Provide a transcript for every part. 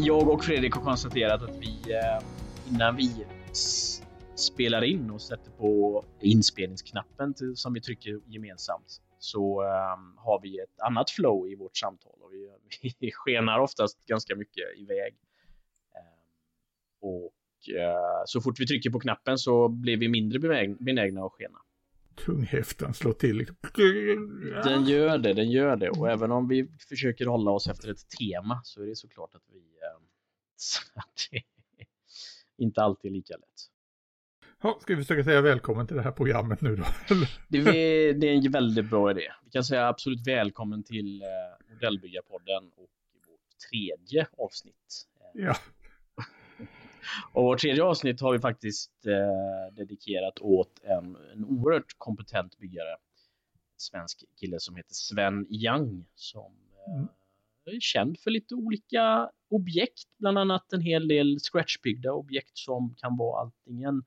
Jag och Fredrik har konstaterat att vi eh, innan vi spelar in och sätter på inspelningsknappen till, som vi trycker gemensamt så um, har vi ett annat flow i vårt samtal och vi, vi skenar oftast ganska mycket iväg. Um, och så fort vi trycker på knappen så blir vi mindre benägna att skena. Tunghäftan slår till. Den gör det, den gör det. Och även om vi försöker hålla oss efter ett tema så är det såklart att vi um, att inte alltid är lika lätt. Ja, ska vi försöka säga välkommen till det här programmet nu då? det, är, det är en väldigt bra idé. Vi kan säga absolut välkommen till eh, Modellbyggarpodden och vårt tredje avsnitt. Ja. Och vårt tredje avsnitt har vi faktiskt eh, dedikerat åt en, en oerhört kompetent byggare. Svensk kille som heter Sven Young som eh, mm. är känd för lite olika objekt, bland annat en hel del scratchbyggda objekt som kan vara antingen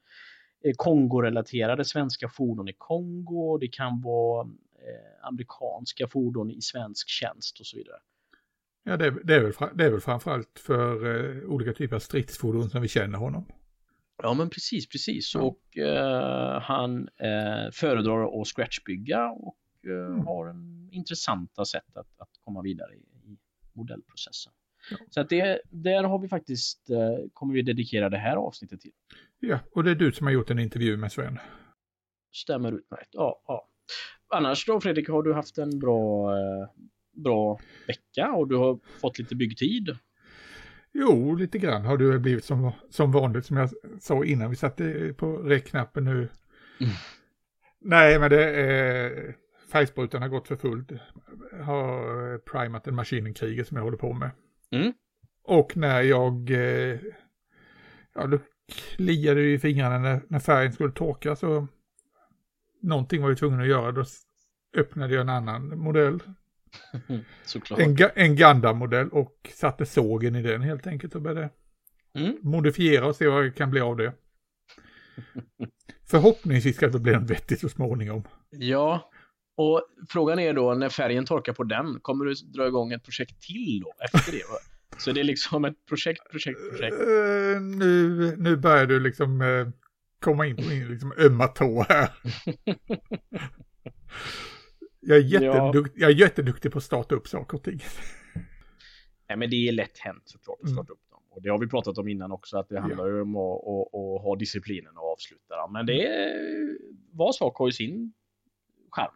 Eh, Kongo-relaterade svenska fordon i Kongo. Det kan vara eh, amerikanska fordon i svensk tjänst och så vidare. Ja, det är, det är, väl, det är väl framförallt för eh, olika typer av stridsfordon som vi känner honom. Ja, men precis, precis. Ja. Och eh, han eh, föredrar att scratchbygga och eh, mm. har en intressanta sätt att, att komma vidare i, i modellprocessen. Så att det, där har vi faktiskt, eh, kommer vi dedikera det här avsnittet till. Ja, och det är du som har gjort en intervju med Sven. Stämmer utmärkt, ja. ja. Annars då Fredrik, har du haft en bra, eh, bra vecka och du har fått lite byggtid? Jo, lite grann har du blivit som, som vanligt som jag sa innan vi satte på räckknappen nu. Mm. Nej, men det är färgsprutan har gått för fullt. Har primat en maskinenkriget som jag håller på med. Mm. Och när jag, eh, ja då kliade det i fingrarna när, när färgen skulle torka så någonting var jag tvungen att göra. Då öppnade jag en annan modell. Såklart. En, en Gundam-modell och satte sågen i den helt enkelt och började mm. modifiera och se vad det kan bli av det. Förhoppningsvis ska det bli något vettigt så småningom. Ja, och frågan är då när färgen torkar på den, kommer du dra igång ett projekt till då efter det? Så det är liksom ett projekt, projekt, projekt. Uh, nu, nu börjar du liksom uh, komma in på min liksom, ömma tå här. jag, är jättedukt, ja. jag är jätteduktig på att starta upp saker och ting. Nej, men det är lätt hänt såklart att starta mm. upp dem. Och det har vi pratat om innan också, att det handlar ju om att, att, att, ha disciplinen och avsluta dem. Men det är, var sak har ju sin charm.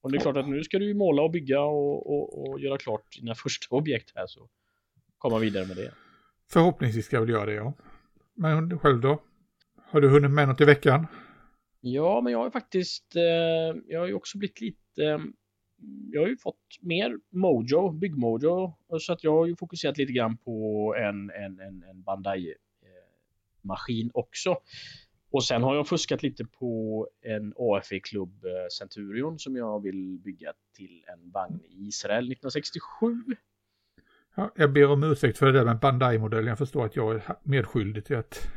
Och det är klart att nu ska du måla och bygga och, och, och göra klart dina första objekt här så komma vidare med det. Förhoppningsvis ska jag väl göra det ja. Men själv då? Har du hunnit med något i veckan? Ja, men jag har faktiskt, eh, jag har ju också blivit lite, eh, jag har ju fått mer mojo, byggmojo, så att jag har ju fokuserat lite grann på en, en, en, en Bandai-maskin eh, också. Och sen har jag fuskat lite på en AFE-klubb eh, Centurion som jag vill bygga till en vagn i Israel 1967. Ja, jag ber om ursäkt för det där med Bandai-modellen. Jag förstår att jag är medskyldig till att...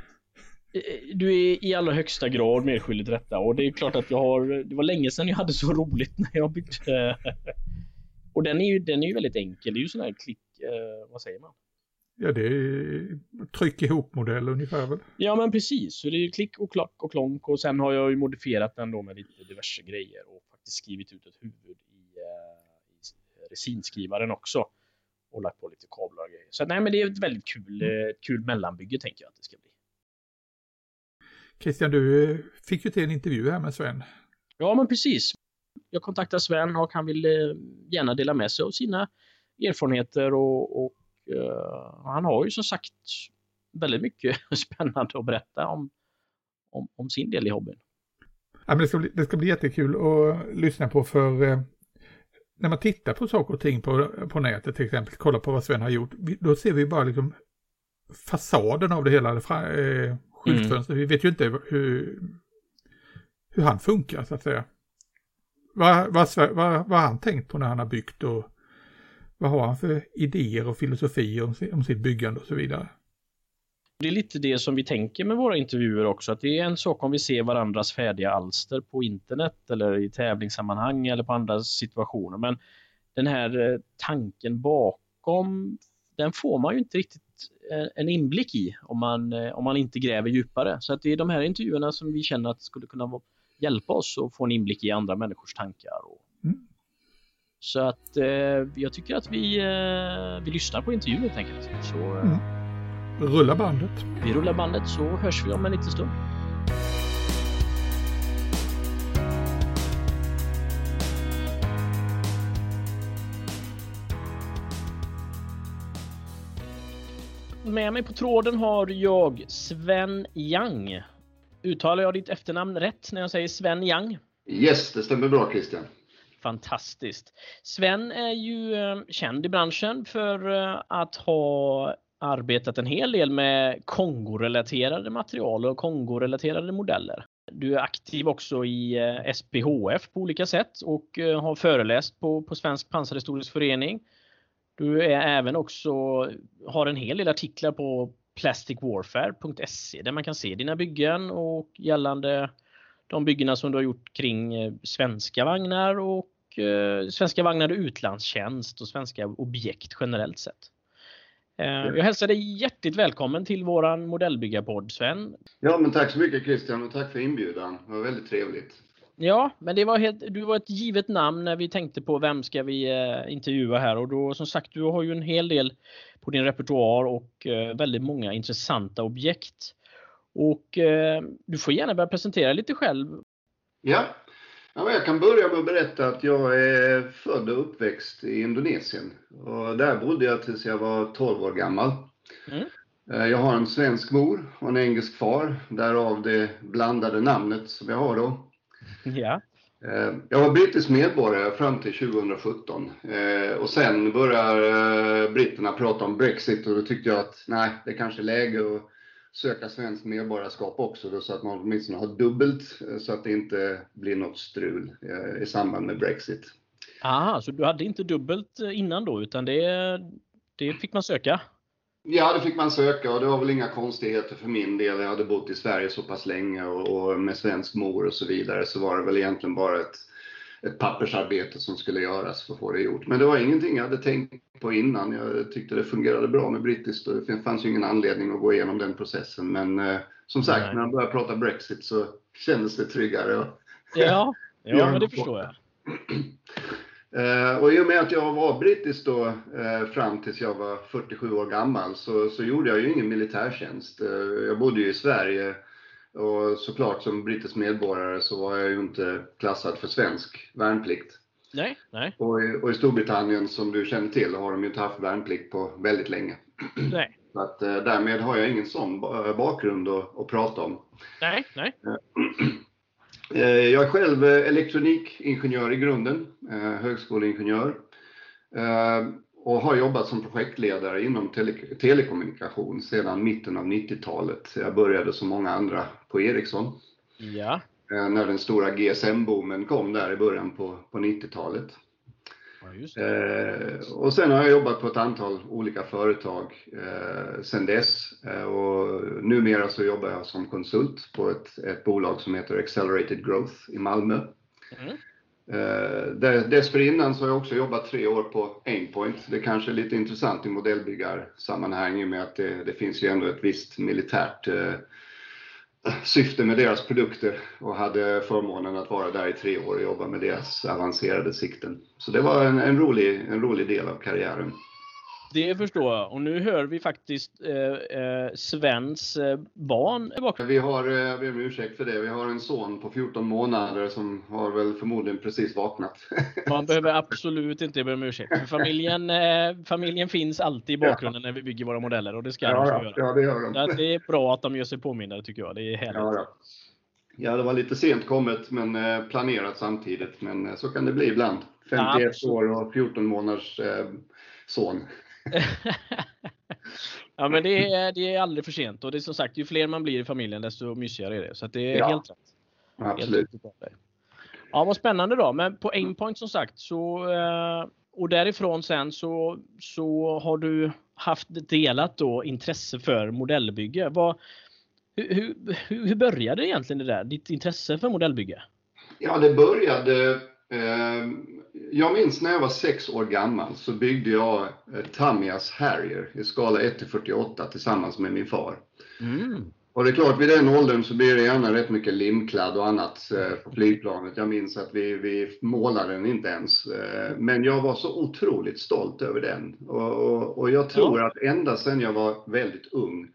Eh, du är i allra högsta grad medskyldig till detta och det är klart att jag har... Det var länge sedan jag hade så roligt när jag byggde... och den är ju, den är ju väldigt enkel. Det är ju sån här klick... Eh, vad säger man? Ja, det är tryck ihop-modell ungefär väl? Ja, men precis. Så det är klick och klack och klonk och sen har jag ju modifierat den då med lite diverse grejer och faktiskt skrivit ut ett huvud i, uh, i resinskrivaren också och lagt på lite kablar och grejer. Så nej, men det är ett väldigt kul, mm. Eh, kul mellanbygge tänker jag att det ska bli. Christian, du fick ju till en intervju här med Sven. Ja, men precis. Jag kontaktade Sven och han ville gärna dela med sig av sina erfarenheter och, och uh, han har ju som sagt väldigt mycket spännande att berätta om, om, om sin del i hobbyn. Ja, men det, ska bli, det ska bli jättekul att lyssna på för eh, när man tittar på saker och ting på, på nätet till exempel, kolla på vad Sven har gjort, då ser vi bara liksom fasaden av det hela, eh, skyltfönstret. Mm. Vi vet ju inte hur, hur han funkar så att säga. Vad, vad, vad, vad har han tänkt på när han har byggt och vad har han för idéer och filosofier om, om sitt byggande och så vidare? Det är lite det som vi tänker med våra intervjuer också, att det är en sak om vi ser varandras färdiga alster på internet eller i tävlingssammanhang eller på andra situationer. Men den här eh, tanken bakom, den får man ju inte riktigt en inblick i om man, eh, om man inte gräver djupare. Så att det är de här intervjuerna som vi känner att skulle kunna hjälpa oss att få en inblick i andra människors tankar. Och... Mm. Så att eh, jag tycker att vi, eh, vi lyssnar på intervjun helt enkelt. Så, eh, mm. Rulla bandet. Vi rullar bandet så hörs vi om en liten stund. Med mig på tråden har jag Sven Yang. Uttalar jag ditt efternamn rätt när jag säger Sven Yang? Yes, det stämmer bra Christian. Fantastiskt. Sven är ju eh, känd i branschen för eh, att ha arbetat en hel del med Kongo-relaterade material och Kongo-relaterade modeller. Du är aktiv också i eh, SPHF på olika sätt och har föreläst på, på Svensk pansarhistorisk förening. Du är även också, har en hel del artiklar på plasticwarfare.se där man kan se dina byggen och gällande de byggena som du har gjort kring eh, svenska vagnar och eh, svenska vagnar och utlandstjänst och svenska objekt generellt sett. Eh, jag hälsar dig hjärtligt välkommen till våran modellbyggarpodd Sven. Ja men tack så mycket Christian och tack för inbjudan. Det var väldigt trevligt. Ja, men det var helt, du var ett givet namn när vi tänkte på vem ska vi eh, intervjua här och då som sagt du har ju en hel del på din repertoar och eh, väldigt många intressanta objekt. Och eh, du får gärna börja presentera lite själv. Ja, ja jag kan börja med att berätta att jag är född och uppväxt i Indonesien. Och där bodde jag tills jag var 12 år gammal. Mm. Eh, jag har en svensk mor och en engelsk far, därav det blandade namnet som jag har då. Ja. Eh, jag var brittisk medborgare fram till 2017 eh, och sen börjar britterna prata om Brexit och då tyckte jag att nej, det kanske är läge att söka svenskt medborgarskap också då, så att man åtminstone har dubbelt så att det inte blir något strul i samband med Brexit. Aha, så du hade inte dubbelt innan då utan det, det fick man söka? Ja, det fick man söka och det var väl inga konstigheter för min del. Jag hade bott i Sverige så pass länge och, och med svensk mor och så vidare så var det väl egentligen bara ett, ett pappersarbete som skulle göras för att få det gjort. Men det var ingenting jag hade tänkt på innan. Jag tyckte det fungerade bra med brittiskt och det fanns ju ingen anledning att gå igenom den processen. Men eh, som sagt, Nej. när man började prata Brexit så kändes det tryggare. Och, ja, ja men det förstår jag. Eh, och i och med att jag var brittisk då eh, fram tills jag var 47 år gammal så, så gjorde jag ju ingen militärtjänst. Eh, jag bodde ju i Sverige och såklart som brittisk medborgare så var jag ju inte klassad för svensk värnplikt. Nej, nej. Och i, och i Storbritannien som du känner till har de ju inte haft värnplikt på väldigt länge. Nej. Så att, därmed har jag ingen sån bakgrund att, att prata om. Nej, nej. Eh, jag är själv eh, elektronikingenjör i grunden, eh, högskoleingenjör. Och har jobbat som projektledare inom tele telekommunikation sedan mitten av 90-talet. Jag började som många andra på Ericsson. Ja. När den stora GSM-boomen kom där i början på, på 90-talet. Eh, och sen har jag jobbat på ett antal olika företag eh, sen dess. Eh, och numera så jobbar jag som konsult på ett, ett bolag som heter Accelerated Growth i Malmö. Mm. Eh, dessförinnan så har jag också jobbat tre år på Aimpoint. Det kanske är lite intressant i modellbyggarsammanhang i och med att det, det finns ju ändå ett visst militärt syfte med deras produkter och hade förmånen att vara där i tre år och jobba med deras avancerade sikten. Så det var en, en, rolig, en rolig del av karriären. Det förstår jag. Och nu hör vi faktiskt eh, eh, Svens eh, barn bakom. Vi har, eh, jag ber om ursäkt för det, vi har en son på 14 månader som har väl förmodligen precis vaknat. Man behöver absolut inte be om ursäkt. familjen, eh, familjen finns alltid i bakgrunden ja. när vi bygger våra modeller och det ska ja, de ja, göra. Ja, det gör de. det är bra att de gör sig påminnade tycker jag. Det är härligt. Ja, ja. ja, det var lite sent kommet men eh, planerat samtidigt. Men eh, så kan det bli ibland. 51 år och 14 månaders son. ja men det är, det är aldrig för sent och det är som sagt ju fler man blir i familjen desto mysigare är det. Så det är ja. helt rätt. Absolut. Helt ja vad spännande då. Men på Aimpoint som sagt så eh, och därifrån sen så, så har du haft delat då intresse för modellbygge. Vad, hur, hur, hur började egentligen det där, ditt intresse för modellbygge? Ja, det började jag minns när jag var sex år gammal så byggde jag eh, Tamias Harrier i skala 1 till 48 tillsammans med min far. Mm. Och det är klart, vid den åldern så blir det gärna rätt mycket limkladd och annat eh, på flygplanet. Jag minns att vi, vi målade den inte ens. Eh, men jag var så otroligt stolt över den. Och, och, och jag tror ja. att ända sedan jag var väldigt ung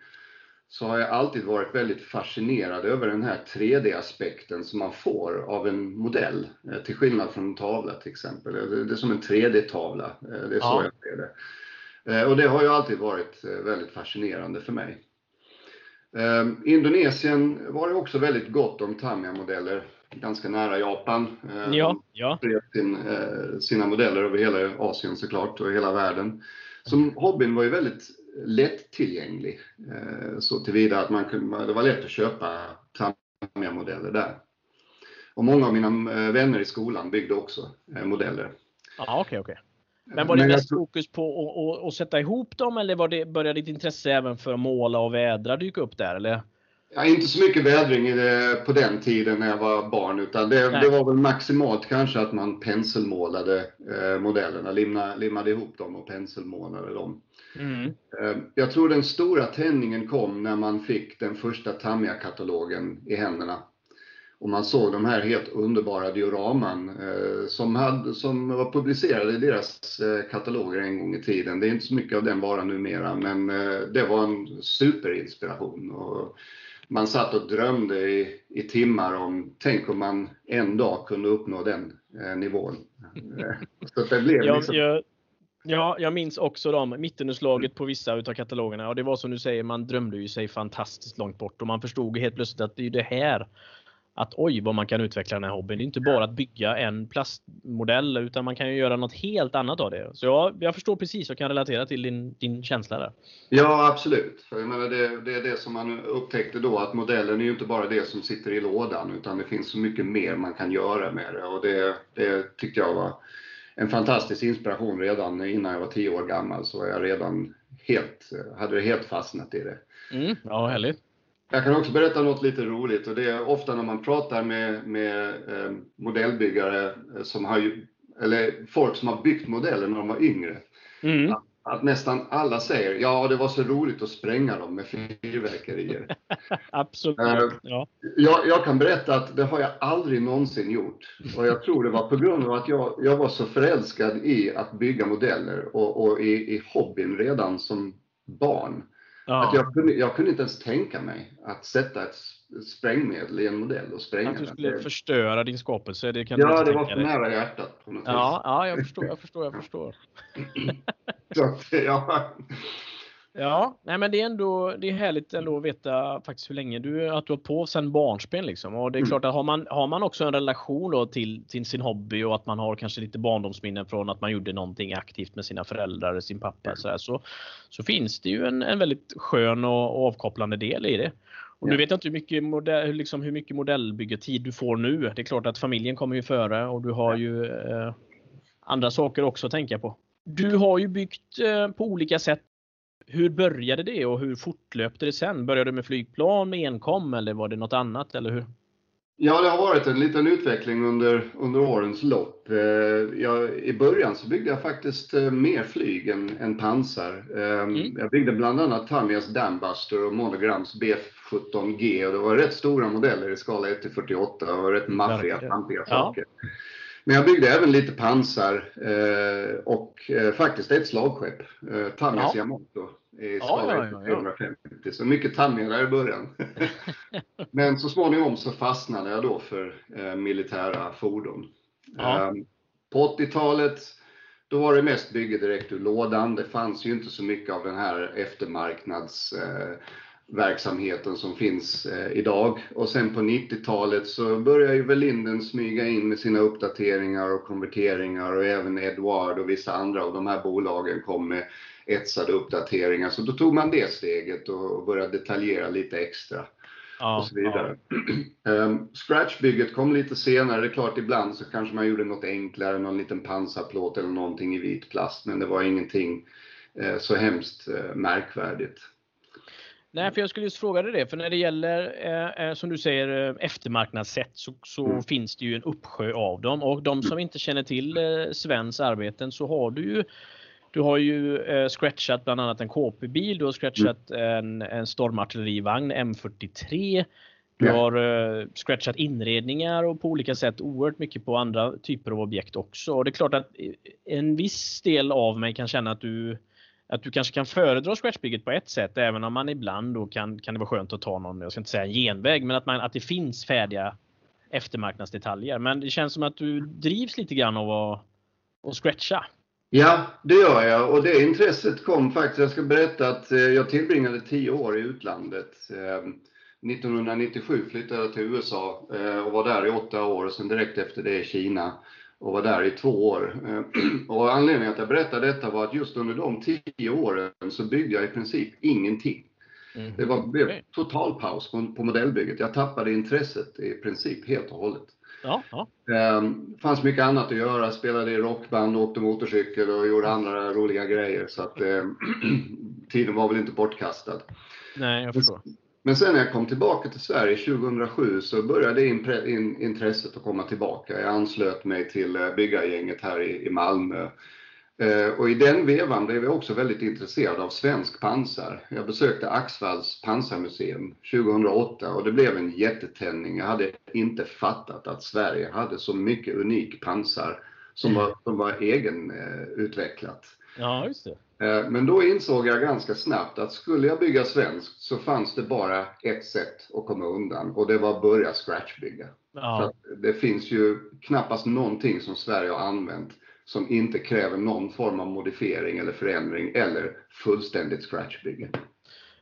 så har jag alltid varit väldigt fascinerad över den här 3D-aspekten som man får av en modell. Eh, till skillnad från en tavla till exempel. Det är som en 3D-tavla. Eh, det är så ja. jag ser det. Eh, och det har ju alltid varit väldigt fascinerande för mig. Indonesien var det också väldigt gott om Tamiya-modeller. Ganska nära Japan. Ja, ja. Sin, sina modeller över hela Asien såklart och hela världen. Så hobbyn var ju väldigt lättillgänglig. Eh, så tillvida att man kunde, det var lätt att köpa Tamiya-modeller där. Och många av mina eh, vänner i skolan byggde också eh, modeller. Ja, okej, okej. Men var det mest fokus på att, sätta ihop dem eller var det, började ditt intresse även för att måla och vädra dyka upp där? Eller? Ja, inte så mycket vädring på den tiden när jag var barn utan det, det, var väl maximalt kanske att man penselmålade eh, modellerna, limma, limmade ihop dem och penselmålade dem. Mm. Eh, jag tror den stora tändningen kom när man fick den första Tamiya-katalogen i händerna. Och man såg de här helt underbara dioraman eh, som, hade, som var publicerade i deras eh, kataloger en gång i tiden. Det är inte så mycket av den varan numera, men eh, det var en superinspiration. Och man satt och drömde i, i timmar om, tänk om man en dag kunde uppnå den nivån. så det blev liksom... jag, Ja, jag minns också de mittenutslaget på vissa utav katalogerna och det var som du säger, man drömde ju sig fantastiskt långt bort och man förstod helt plötsligt att det är det här att oj vad man kan utveckla den här hobbyn. Det är inte bara att bygga en plastmodell utan man kan ju göra något helt annat av det. Så jag, jag förstår precis och kan relatera till din, din känsla där. Ja absolut. För jag menar, det, det är det som man upptäckte då att modellen är ju inte bara det som sitter i lådan utan det finns så mycket mer man kan göra med det och det, det tyckte jag var en fantastisk inspiration redan innan jag var tio år gammal så var jag redan helt, hade det helt fastnat i det. Mm, ja, härligt. Jag kan också berätta något lite roligt och det är ofta när man pratar med, med eh, modellbyggare som har, eller folk som har byggt modeller när de var yngre. Mm. Att, att, nästan alla säger ja det var så roligt att spränga dem med fyrverkerier. Absolut. Eh, ja. jag, jag, kan berätta att det har jag aldrig någonsin gjort. Och jag tror det var på grund av att jag, jag var så förälskad i att bygga modeller och, och i, i hobbyn redan som barn. Ja. Att jag, kunde, jag kunde inte ens tänka mig att sätta ett sprängmedel i en modell och spränga den. Att du skulle den. förstöra din skapelse, det kan Ja, det var för nära hjärtat på något ja, vis. Ja, jag förstår, jag förstår, jag förstår. Så, ja. Ja, nej men det är ändå det är härligt ändå att veta faktiskt hur länge du att du har på sedan barnsben liksom. Och det är mm. klart att har man, har man också en relation till, till sin hobby och att man har kanske lite barndomsminnen från att man gjorde någonting aktivt med sina föräldrar, sin pappa så, här, så, så finns det ju en, en väldigt skön och, och avkopplande del i det. Och nu vet jag inte hur mycket, modell, liksom hur mycket modellbyggetid du får nu. Det är klart att familjen kommer ju före och du har ju eh, andra saker också att tänka på. Du har ju byggt eh, på olika sätt hur började det och hur fortlöpte det sen? Började du med flygplan med enkom eller var det något annat eller hur? Ja, det har varit en liten utveckling under, under årens lopp. Eh, jag, I början så byggde jag faktiskt eh, mer flyg än, än pansar. Ehm, mm. Jag byggde bland annat Tamias Dambuster och Monograms B17G och det var rätt stora modeller i skala 1 till 48 och rätt maffiga, pampiga ja. Men jag byggde även lite pansar eh, och eh, faktiskt ett slagskepp. Eh, Tamias ja. Yamato i skala ja, 350. Så mycket där i början. Men så småningom så fastnade jag då för eh, militära fordon. Ja. Ehm, på 80-talet då var det mest bygge direkt ur lådan. Det fanns ju inte så mycket av den här eftermarknads eh, verksamheten som finns eh, idag. Och sen på 90-talet så började ju Velinden smyga in med sina uppdateringar och konverteringar och även Edward och vissa andra av de här bolagen kom med etsade uppdateringar. Så då tog man det steget och började detaljera lite extra. Ja, och så vidare. Ja. um, Scratchbygget kom lite senare. Det är klart, ibland så kanske man gjorde något enklare, någon liten pansarplåt eller någonting i vit plast, men det var ingenting eh, så hemskt eh, märkvärdigt. Nej, för jag skulle just fråga dig det, för när det gäller eh, som du säger eftermarknadssätt så, så mm. finns det ju en uppsjö av dem och de som inte känner till eh, Svens arbeten så har du ju du har ju eh, scratchat bland annat en KP-bil, du har scratchat en, en stormartillerivagn M43. Du har eh, scratchat inredningar och på olika sätt oerhört mycket på andra typer av objekt också. Och det är klart att en viss del av mig kan känna att du att du kanske kan föredra scratchbygget på ett sätt även om man ibland då kan, kan det vara skönt att ta någon, jag ska inte säga en genväg, men att, man, att det finns färdiga eftermarknadsdetaljer. Men det känns som att du drivs lite grann av att, att scratcha. Ja, det gör jag och det intresset kom faktiskt. Jag ska berätta att eh, jag tillbringade tio år i utlandet. Eh, 1997 flyttade jag till USA eh, och var där i åtta år och sen direkt efter det i Kina och var där i två år. Och anledningen att jag berättar detta var att just under de tio åren så byggde jag i princip ingenting. Mm. Det var, blev total paus på, på modellbygget. Jag tappade intresset i princip helt och hållet. Ja, ja. Um, fanns mycket annat att göra, spelade i rockband, åkte motorcykel och gjorde andra roliga grejer. Så att um, tiden var väl inte bortkastad. Nej, jag förstår. Men sen när jag kom tillbaka till Sverige 2007 så började intresset att komma tillbaka. Jag anslöt mig till eh, byggargänget här i Malmö Eh, och i den vevan blev jag också väldigt intresserad av svensk pansar. Jag besökte Axvalls pansarmuseum 2008 och det blev en jättetändning. Jag hade inte fattat att Sverige hade så mycket unik pansar som var, som var egenutvecklat. Eh, ja, just det. Eh, men då insåg jag ganska snabbt att skulle jag bygga svenskt så fanns det bara ett sätt att komma undan och det var att börja scratchbygga. Ja. det finns ju knappast någonting som Sverige har använt som inte kräver någon form av modifiering eller förändring eller fullständigt scratchbygge.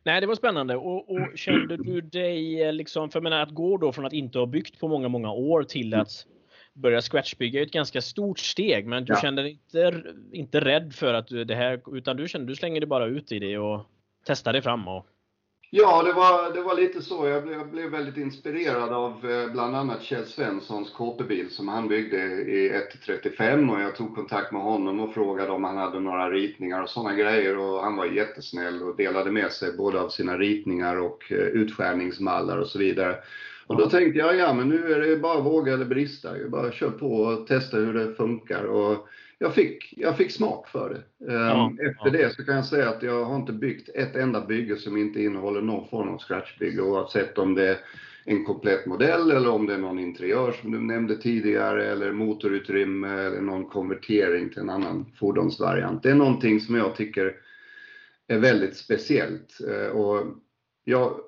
Nej, det var spännande. Och, och, kände du dig liksom, för jag menar att gå då från att inte ha byggt på många, många år till att börja scratchbygga är ett ganska stort steg, men du ja. kände dig inte, inte rädd för att du, det här, utan du kände du slänger dig bara ut i det och testar dig fram och Ja, det var, det var lite så. Jag blev, jag blev väldigt inspirerad av eh, bland annat Kjell Svenssons KP-bil som han byggde i 1-35 och jag tog kontakt med honom och frågade om han hade några ritningar och sådana grejer och han var jättesnäll och delade med sig både av sina ritningar och eh, utskärningsmallar och så vidare. Och då tänkte jag, ja men nu är det bara våga eller brista. Jag bara kör på och testa hur det funkar. Och jag fick, jag fick smak för det. Ehm, ja, Efter ja. det så kan jag säga att jag har inte byggt ett enda bygge som inte innehåller någon form av scratchbygge oavsett om det är en komplett modell eller om det är någon interiör som du nämnde tidigare eller motorutrymme eller någon konvertering till en annan fordonsvariant. Det är någonting som jag tycker är väldigt speciellt. Ehm, och jag,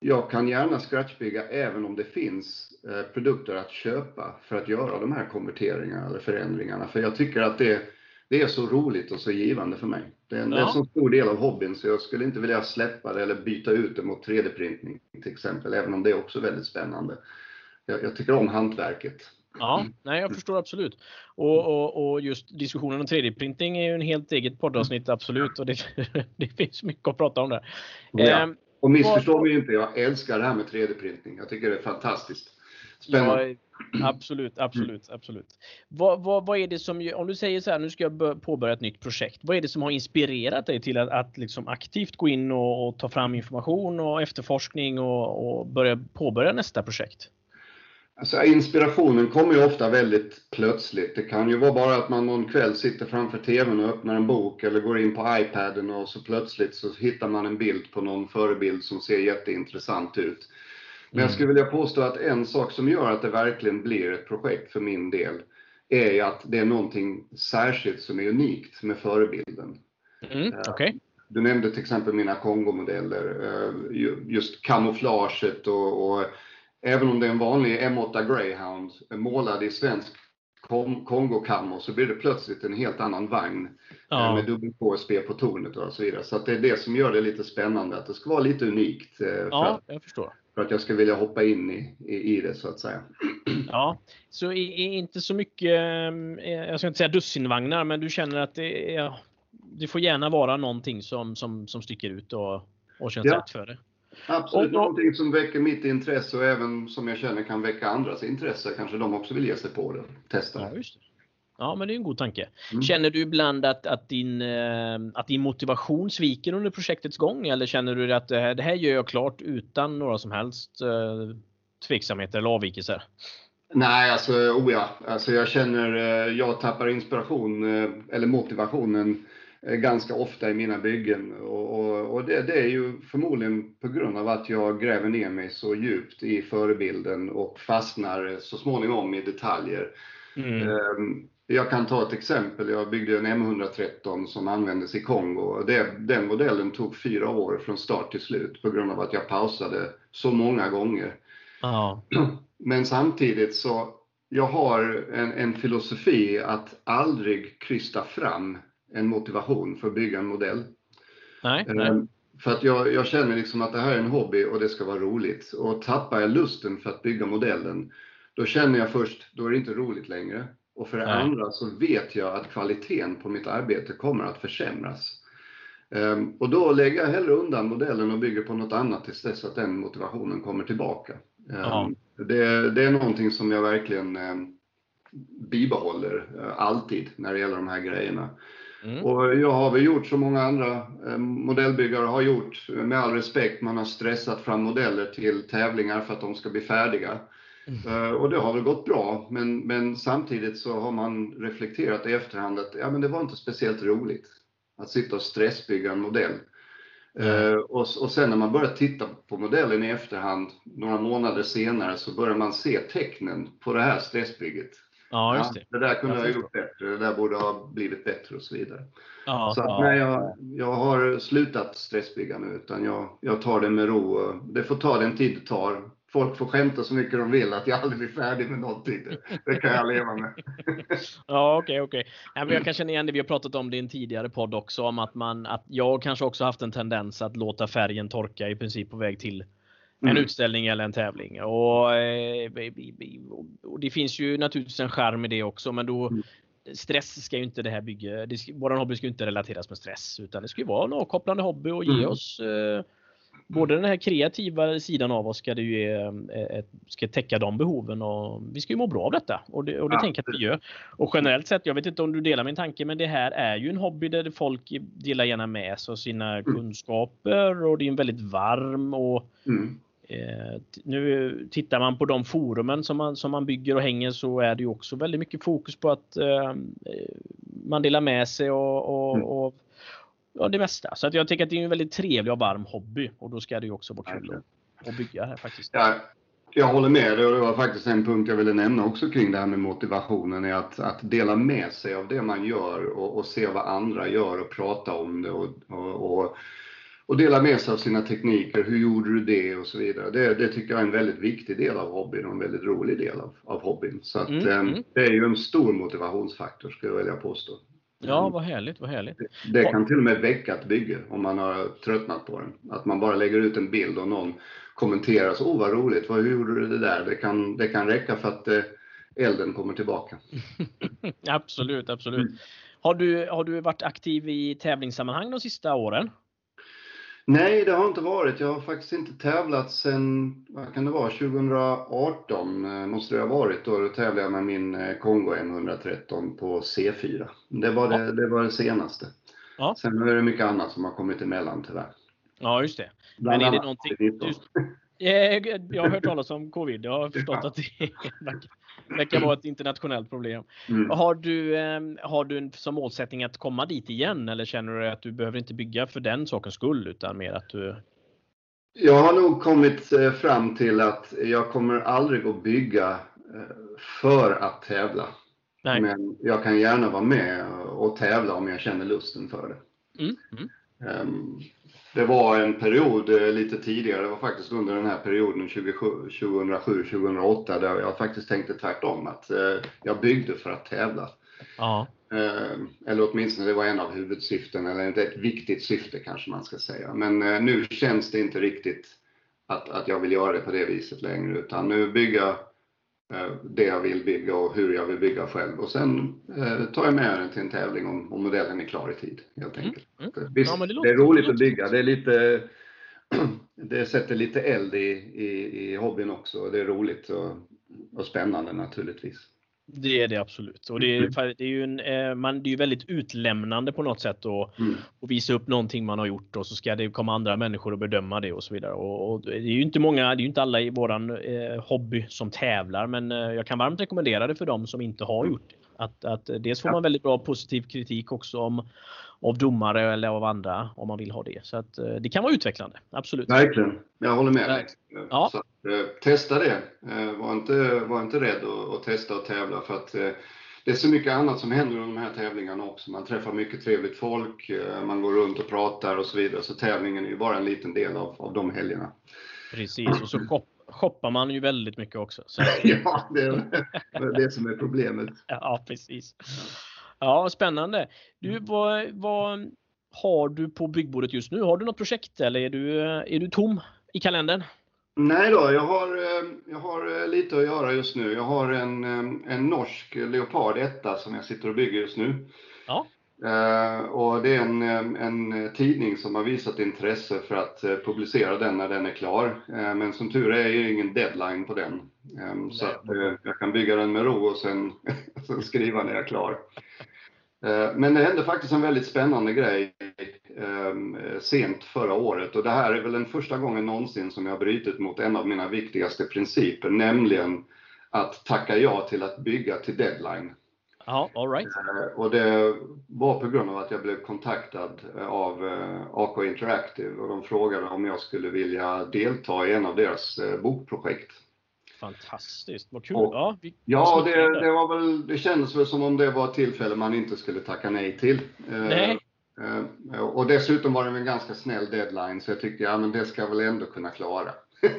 jag kan gärna scratchbygga även om det finns eh, produkter att köpa för att göra de här konverteringarna eller förändringarna. För jag tycker att det, det är så roligt och så givande för mig. Det är, en, ja. det är en så stor del av hobbyn så jag skulle inte vilja släppa det eller byta ut det mot 3D-printning till exempel, även om det är också väldigt spännande. Jag, jag tycker om hantverket. Ja, nej, jag förstår absolut. Och, och, och just diskussionen om 3D-printing är ju en helt eget poddavsnitt, absolut. Och det, det finns mycket att prata om där. Ja. Och missförstå mig inte, jag älskar det här med 3D-printing. Jag tycker det är fantastiskt. Spännande. Ja, absolut, absolut, absolut. Vad, vad, vad är det som, om du säger så här, nu ska jag påbörja ett nytt projekt. Vad är det som har inspirerat dig till att, att liksom aktivt gå in och, och ta fram information och efterforskning och, och börja påbörja nästa projekt? Alltså, inspirationen kommer ju ofta väldigt plötsligt. Det kan ju vara bara att man någon kväll sitter framför TVn och öppnar en bok eller går in på iPaden och så plötsligt så hittar man en bild på någon förebild som ser jätteintressant ut. Men jag mm. skulle vilja påstå att en sak som gör att det verkligen blir ett projekt för min del är ju att det är någonting särskilt som är unikt med förebilden. Mm, eh, okay. Du nämnde till exempel mina Kongo-modeller, eh, just kamouflaget och, och även om det är en vanlig M8 Greyhound målad i svensk Kongo-kammo så blir det plötsligt en helt annan vagn eh, ja. med dubbel KSB på tornet och så vidare. Så det är det som gör det lite spännande, att det ska vara lite unikt. Eh, för ja, att, jag förstår. För att jag ska vilja hoppa in i, i, i det så att säga. Ja, så inte så mycket, eh, jag ska inte säga dussinvagnar, men du känner att det, är, det får gärna vara någonting som, som, som sticker ut och, och känns ja. rätt för det. Absolut, och, någonting som väcker mitt intresse och även som jag känner kan väcka andras intresse. Kanske de också vill ge sig på det. Testa. Ja, just det. Ja, men det är en god tanke. Mm. Känner du ibland att, att, din, eh, att din motivation sviker under projektets gång eller känner du att det här, det här gör jag klart utan några som helst eh, tveksamheter eller avvikelser? Nej, alltså oh ja. Alltså jag känner, eh, jag tappar inspiration eh, eller motivationen eh, ganska ofta i mina byggen. Och, och, och det, det, är ju förmodligen på grund av att jag gräver ner mig så djupt i förebilden och fastnar så småningom i detaljer. Mm. Ehm, Jag kan ta ett exempel. Jag byggde en M113 som användes i Kongo. Det, den modellen tog fyra år från start till slut på grund av att jag pausade så många gånger. Ja. Men samtidigt så, jag har en, en filosofi att aldrig krysta fram en motivation för att bygga en modell. Nej, nej. Ehm, För att jag, jag känner liksom att det här är en hobby och det ska vara roligt. Och tappar jag lusten för att bygga modellen, då känner jag först, då är det inte roligt längre. Och för det Nej. andra så vet jag att kvaliteten på mitt arbete kommer att försämras. Ehm, och då lägger jag hellre undan modellen och bygger på något annat tills dess att den motivationen kommer tillbaka. Ja. det, det är någonting som jag verkligen ehm, bibehåller eh, alltid när det gäller de här grejerna. Mm. Och jag har väl gjort som många andra eh, modellbyggare har gjort, med all respekt. Man har stressat fram modeller till tävlingar för att de ska bli färdiga. Eh, Och det har väl gått bra, men, men samtidigt så har man reflekterat i efterhand att ja, men det var inte speciellt roligt att sitta och stressbygga en modell. Eh, och, och sen när man börjar titta på modellen i efterhand, några månader senare, så börjar man se tecknen på det här stressbygget. Ja, just det. det där kunde Jag ha gjort bättre, det där borde ha blivit bättre och så vidare. Ja, Så att, ja. nej, jag, jag har slutat stressbygga nu, utan jag, jag tar det med ro. Det får ta den tid det tar. Folk får skämta så mycket de vill att jag aldrig blir färdig med någonting. Det, kan jag leva med. Ja, okej, okej. Ja, men Jag kan känna igen det. Vi har pratat om det i en tidigare podd också, om att man, att jag kanske också haft en tendens att låta färgen torka i princip på väg till en Mm. utställning eller en tävling. Och, eh, och det finns ju naturligtvis en charm i det också, men då Mm. stress ska ju inte det här bygga. Det ska, våran hobby ska ju inte relateras med stress, utan det ska ju vara en avkopplande hobby och ge Mm. oss eh, Både den här kreativa sidan av oss ska det ju eh, ett, ska täcka de behoven och vi ska ju må bra av detta och det, och det Ja, tänker jag att vi gör. Och generellt sett, jag vet inte om du delar min tanke, men det här är ju en hobby där folk delar gärna med sig av sina kunskaper och det är en väldigt varm och Mm. Eh, nu tittar man på de forumen som man, som man bygger och hänger så är det ju också väldigt mycket fokus på att eh, eh, man delar med sig och, och, Mm. och ja, det mesta. Så att jag tycker att det är en väldigt trevlig och varm hobby och då ska det ju också vara kul att, att bygga här faktiskt. Ja, jag håller med dig och det var faktiskt en punkt jag ville nämna också kring det här med motivationen. Är att, att dela med sig av det man gör och, och se vad andra gör och prata om det och, och, och, och dela med sig av sina tekniker. Hur gjorde du det och så vidare. Det, det tycker jag är en väldigt viktig del av hobbyn och en väldigt rolig del av, av hobbyn. Så att, Mm, eh, mm. det är ju en stor motivationsfaktor skulle jag vilja påstå. Ja, vad härligt, vad härligt. Det kan till och med väcka ett bygge om man har tröttnat på den. Att man bara lägger ut en bild och någon kommenterar så, åh vad roligt, vad, hur gjorde du det där? Det kan, det kan räcka för att eh, elden kommer tillbaka. absolut, absolut. Mm. Har, du, har du varit aktiv i tävlingssammanhang de sista åren? Nej, det har inte varit. Jag har faktiskt inte tävlat sedan, vad kan det vara, 2018 eh, måste det ha varit. Då, tävlade jag med min eh, Kongo M113 på C4. Det var det, det, var det senaste. Ja. Sen är det mycket annat som har kommit emellan tyvärr. Ja, just det. Bland Men är det någonting- covid-19. Eh, Jag har hört talas om covid. Jag har förstått att det verkar, vara ett internationellt problem. Mm. Har du, eh, har du som målsättning att komma dit igen eller känner du att du behöver inte bygga för den sakens skull utan mer att du... Jag har nog kommit eh, fram till att jag kommer aldrig att bygga eh, för att tävla. Nej. Men jag kan gärna vara med och tävla om jag känner lusten för det. Mm, mm, Ehm, Det var en period eh, lite tidigare, det var faktiskt under den här perioden 2007-2008 där jag faktiskt tänkte tvärtom att eh, jag byggde för att tävla. ja. Ehm, Eller åtminstone det var en av huvudsyften, eller ett viktigt syfte kanske man ska säga. Men eh, nu känns det inte riktigt att, att jag vill göra det på det viset längre utan nu bygga eh, det jag vill bygga och hur jag vill bygga själv. Och sen eh, tar jag med den till en tävling om, om modellen är klar i tid helt Mm, enkelt. mm. Visst, Ja, det det, är roligt det att bygga. Det är lite det sätter lite eld i, i, i hobbyn också. Det är roligt och, och spännande naturligtvis. Det är det absolut. Och det är, mm. det är ju en, eh, man, det är väldigt utlämnande på något sätt att mm. visa upp någonting man har gjort och så ska det komma andra människor och bedöma det och så vidare. Och, och det är ju inte många, det är ju inte alla i våran eh, hobby som tävlar men eh, jag kan varmt rekommendera det för dem som inte har mm. gjort det. Att, att dels får man väldigt bra positiv kritik också om av domare eller av andra om man vill ha det. Så att eh, det kan vara utvecklande, absolut. Verkligen, jag håller med. Ja. Så, eh, testa det. Eh, var inte, var inte rädd att, att testa och tävla för att det är så mycket annat som händer under de här tävlingarna också. Man träffar mycket trevligt folk, man går runt och pratar och så vidare. Så tävlingen är ju bara en liten del av, av de helgerna. Precis, och så shoppar man ju väldigt mycket också. Så. ja, det är det som är problemet. Ja, precis. Ja, spännande. Du, mm. vad, vad har du på byggbordet just nu? Har du något projekt eller är du, är du tom i kalendern? Nej då, jag har, eh, jag har eh, lite att göra just nu. Jag har en, eh, en norsk Leopard 1 som jag sitter och bygger just nu. Ja. och det är en, en tidning som har visat intresse för att publicera den när den är klar. men som tur är, är det ingen deadline på den. så jag kan bygga den med ro och sen, sen skriva när jag är klar. Eh, men det hände faktiskt en väldigt spännande grej ehm, sent förra året och det här är väl den första gången någonsin som jag har brutit mot en av mina viktigaste principer, nämligen att tacka ja till att bygga till deadline. Ja, all right. Eh, och det var på grund av att jag blev kontaktad av eh, AK Interactive och de frågade om jag skulle vilja delta i en av deras bokprojekt. Fantastiskt, vad kul! Och, ja, vi, ja det, det, var väl, det kändes väl som om det var ett tillfälle man inte skulle tacka nej till. Eh, nej. Eh, och dessutom var det en ganska snäll deadline så jag tyckte, ja men det ska jag väl ändå kunna klara.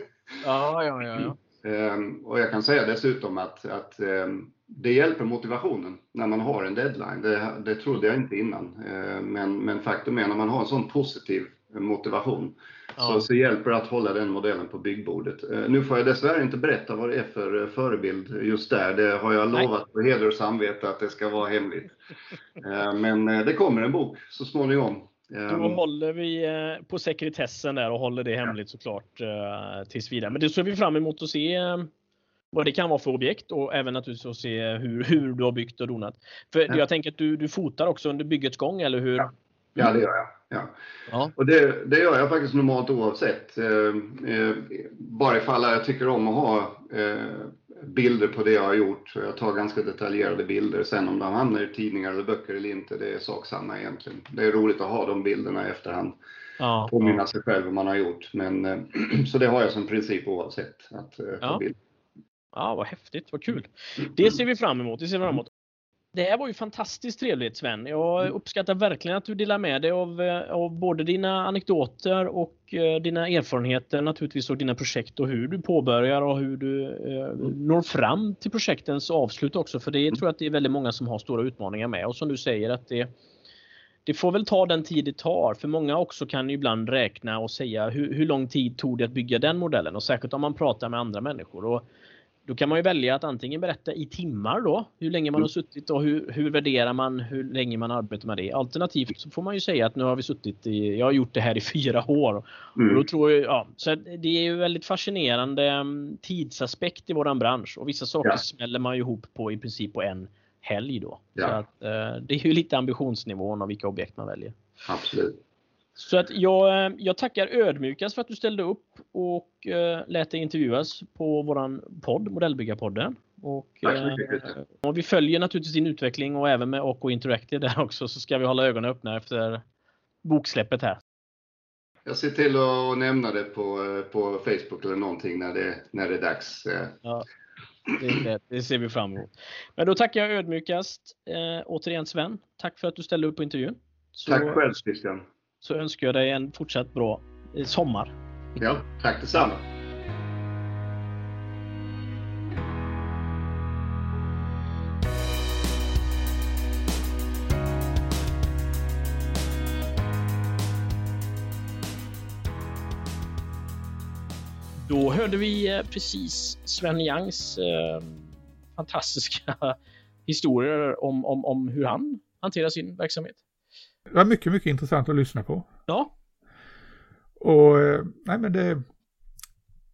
ja, ja, ja. ja. Ehm, och jag kan säga dessutom att, att ehm, det hjälper motivationen när man har en deadline. Det, det trodde jag inte innan. Ehm, men, men faktum är när man har en sån positiv motivation ja. så, så hjälper det att hålla den modellen på byggbordet. Nu får jag dessvärre inte berätta vad det är för förebild just där. Det har jag lovat på heder och samvete att det ska vara hemligt. Men det kommer en bok så småningom då ehm. håller vi eh, på sekretessen där och håller det hemligt såklart eh, tills vidare. Men det ser vi fram emot att se eh, vad det kan vara för objekt och även naturligtvis att se hur, hur du har byggt och donat. För ja. jag tänker att du, du fotar också under byggets gång, eller hur? Ja, ja det gör jag. Ja. ja. Och det, det gör jag faktiskt normalt oavsett. Eh, bara ifall jag tycker om att ha eh, bilder på det jag har gjort. Jag tar ganska detaljerade bilder. Sen om de hamnar i tidningar eller böcker eller inte, det är sak samma egentligen. Det är roligt att ha de bilderna i efterhand. Ja, Påminna sig själv vad man har gjort. Men, eh, så det har jag som princip oavsett. Att eh, ja. bild. Ja, vad häftigt, vad kul. Det ser vi fram emot. Det ser vi fram emot. Det här var ju fantastiskt trevligt Sven. Jag mm. uppskattar verkligen att du delar med dig av, eh, av både dina anekdoter och eh, dina erfarenheter naturligtvis och dina projekt och hur du påbörjar och hur du eh, når fram till projektens avslut också. För det mm. tror jag att det är väldigt många som har stora utmaningar med och som du säger att det det får väl ta den tid det tar, för många också kan ibland räkna och säga hur, hur lång tid tog det att bygga den modellen och särskilt om man pratar med andra människor. Och då kan man ju välja att antingen berätta i timmar då, hur länge man har mm. suttit och hur, hur värderar man hur länge man arbetar med det. Alternativt så får man ju säga att nu har vi suttit i, jag har gjort det här i fyra år. Mm. Och då tror jag, ja, så det är ju väldigt fascinerande mm, tidsaspekt i våran bransch och vissa saker ja. smäller man ju ihop på i princip på en helg då. Ja. Så att, eh, det är ju lite ambitionsnivån av vilka objekt man väljer. Absolut. Så att jag, eh, jag tackar ödmjukast för att du ställde upp och uh, lät dig intervjuas på våran podd, Modellbyggarpodden. Och, uh, och vi följer naturligtvis din utveckling och även med AK Interactive där också så ska vi hålla ögonen öppna efter boksläppet här. Jag ser till att nämna det på, på Facebook eller någonting när det, när det är dags. Ja, det, det, ser vi fram emot. Men då tackar jag ödmjukast eh, återigen Sven. Tack för att du ställde upp på intervjun. Så, Tack själv Christian så önskar jag dig en fortsatt bra eh, sommar. Ja, tack detsamma. Då hörde vi eh, precis Sven Youngs eh, fantastiska historier om, om, om hur han hanterar sin verksamhet. Det var mycket, mycket intressant att lyssna på. Ja. Och nej men det,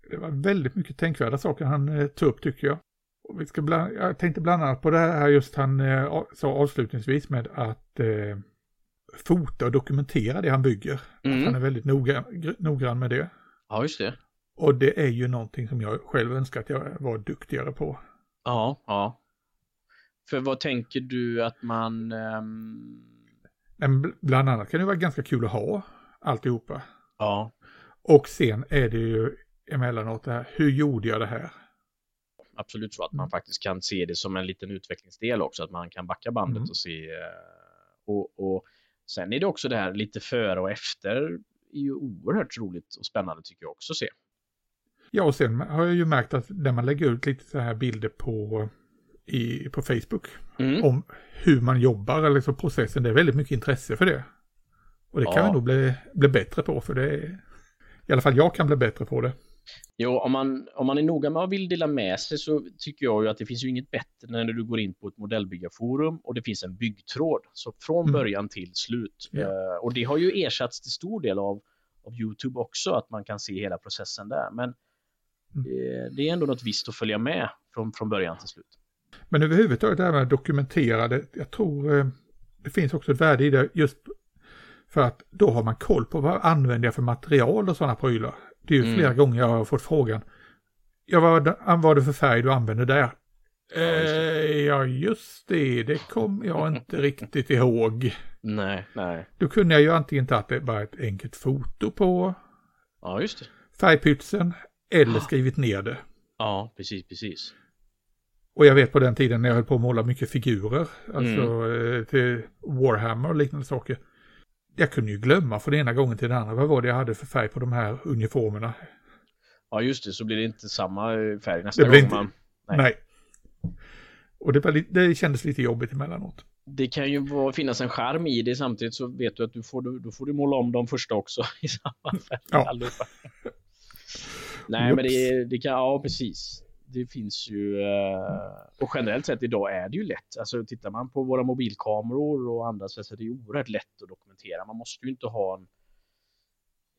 det var väldigt mycket tänkvärda saker han eh, tog upp tycker jag. Och vi ska bland, jag tänkte bland annat på det här just han eh, sa avslutningsvis med att eh, fota och dokumentera det han bygger. Mm. Att han är väldigt noga, gr- noggrann med det. Ja, just det. Och det är ju någonting som jag själv önskar att jag var duktigare på. Ja, ja. För vad tänker du att man... ehm, Men bl- bland annat kan det vara ganska kul att ha alltihopa. ja, Och sen är det ju emellanåt det här, hur gjorde jag det här? absolut så att man faktiskt kan se det som en liten utvecklingsdel också, att man kan backa bandet Mm. och se. eh, Och, och sen är det också det här lite före och efter är ju oerhört roligt och spännande tycker jag också att se. Ja, och sen har jag ju märkt att när man lägger ut lite så här bilder på, i, på Facebook Mm. om hur man jobbar eller så processen, det är väldigt mycket intresse för det. Och det kan Ja. vi nog bli, bli bättre på, för det är, i alla fall jag kan bli bättre på det. Jo, om man, om man är noga med att vill dela med sig så tycker jag ju att det finns ju inget bättre när du går in på ett modellbyggarforum och det finns en byggtråd. Så från Mm. början till slut. Ja. Eh, och det har ju ersatts till stor del av, av Youtube också, att man kan se hela processen där. Men Mm. eh, det är ändå något visst att följa med från, från början till slut. Men överhuvudtaget det här med att dokumentera det, jag tror eh, det finns också ett värde i det just för att då har man koll på vad använder jag för material och sådana prylar. Det är ju Mm. flera gånger jag har fått frågan, ja vad var det för färg du använder där? Ja, just Eh, ja just det, det kom jag inte riktigt ihåg. Nej, nej. Då kunde jag ju antingen tagit det bara ett enkelt foto på Ja, just det. färgpytsen eller skrivit ner det. Ja, precis, precis. Och jag vet på den tiden när jag höll på att måla mycket figurer, alltså eh, till Warhammer och liknande saker. Jag kunde ju glömma från ena gången till den andra, vad var det jag hade för färg på de här uniformerna? Ja, just det, så blir det inte samma eh, färg nästa Det gång inte- man... Nej. Nej. Och det, det kändes lite jobbigt emellanåt. det kan ju vara, finnas en charm i det samtidigt så vet du att du får, du, då får du måla om de första också i samma färg. Ja. Nej men det, det kan, ja precis. Det finns ju, eh, och generellt sett idag är det ju lätt. Alltså tittar man på våra mobilkameror och andra så är det ju oerhört lätt att dokumentera. Man måste ju inte ha en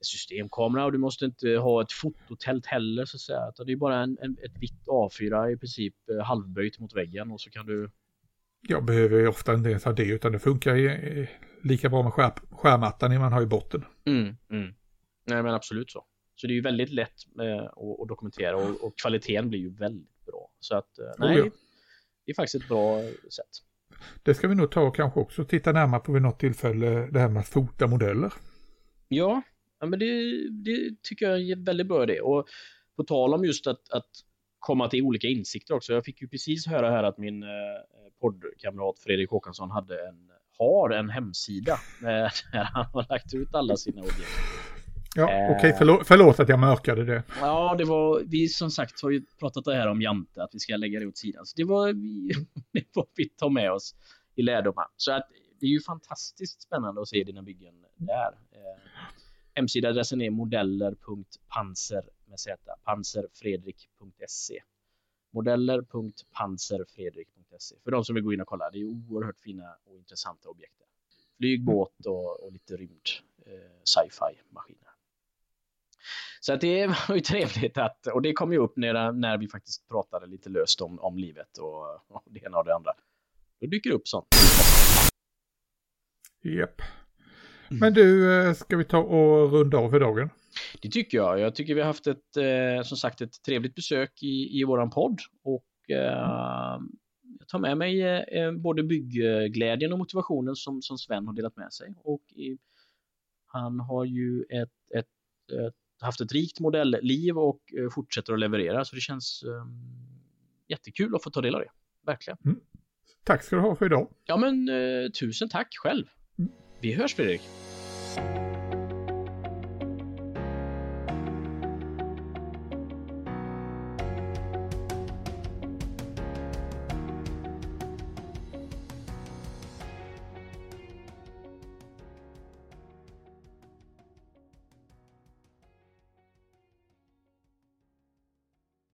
systemkamera och du måste inte ha ett fototält heller så att säga. Det är bara en, en, ett vitt A4 i princip eh, halvböjt mot väggen och så kan du Jag behöver ju ofta inte ens ha det, utan det funkar ju eh, lika bra med skär, skärmattan man har i botten. Mm, mm. Nej men absolut så. Så det är ju väldigt lätt eh, att, dokumentera och, och kvaliteten blir ju väldigt bra. Så att eh, nej, ja. det är faktiskt ett bra sätt. Det ska vi nog ta och kanske också titta närmare på vid något tillfälle, det här med att fota modeller. Ja, ja men det, det tycker jag är väldigt bra idé. Och på tal om just att, att komma till olika insikter också. Jag fick ju precis höra här att min eh, poddkamrat Fredrik Håkansson hade en, har en hemsida eh, där han har lagt ut alla sina objekt. Ja, Eh. okej, förlåt, förlåt att jag mörkade det. Ja, det var, vi som sagt har ju pratat det här om Jante, att vi ska lägga det åt sidan. Så det var vi, det var vi tar med oss i lärdomar. Så att det är ju fantastiskt spännande att se dina byggen där. Eh, hemsidaadressen är modeller.panser med z, panserfredrik.se. Modeller.panserfredrik.se. För de som vill gå in och kolla, det är oerhört fina och intressanta objekt. Flyg, båt och, och lite rymd, eh, sci-fi maskiner. Så att det var ju trevligt att, och det kom ju upp när, när vi faktiskt pratade lite löst om, om livet och, och det ena och det andra. Då dyker det upp sånt. Japp. Men du, eh, ska vi ta och runda av för dagen? Det tycker jag. Jag tycker vi har haft ett, eh, som sagt, ett trevligt besök i, i våran podd och eh, jag tar med mig eh, både byggglädjen och motivationen som, som Sven har delat med sig och i, han har ju ett, ett, ett, haft ett rikt modellliv och eh, fortsätter att leverera så det känns eh, jättekul att få ta del av det. Verkligen. Tack ska du ha för idag. Ja men eh, tusen tack själv. Vi hörs Fredrik.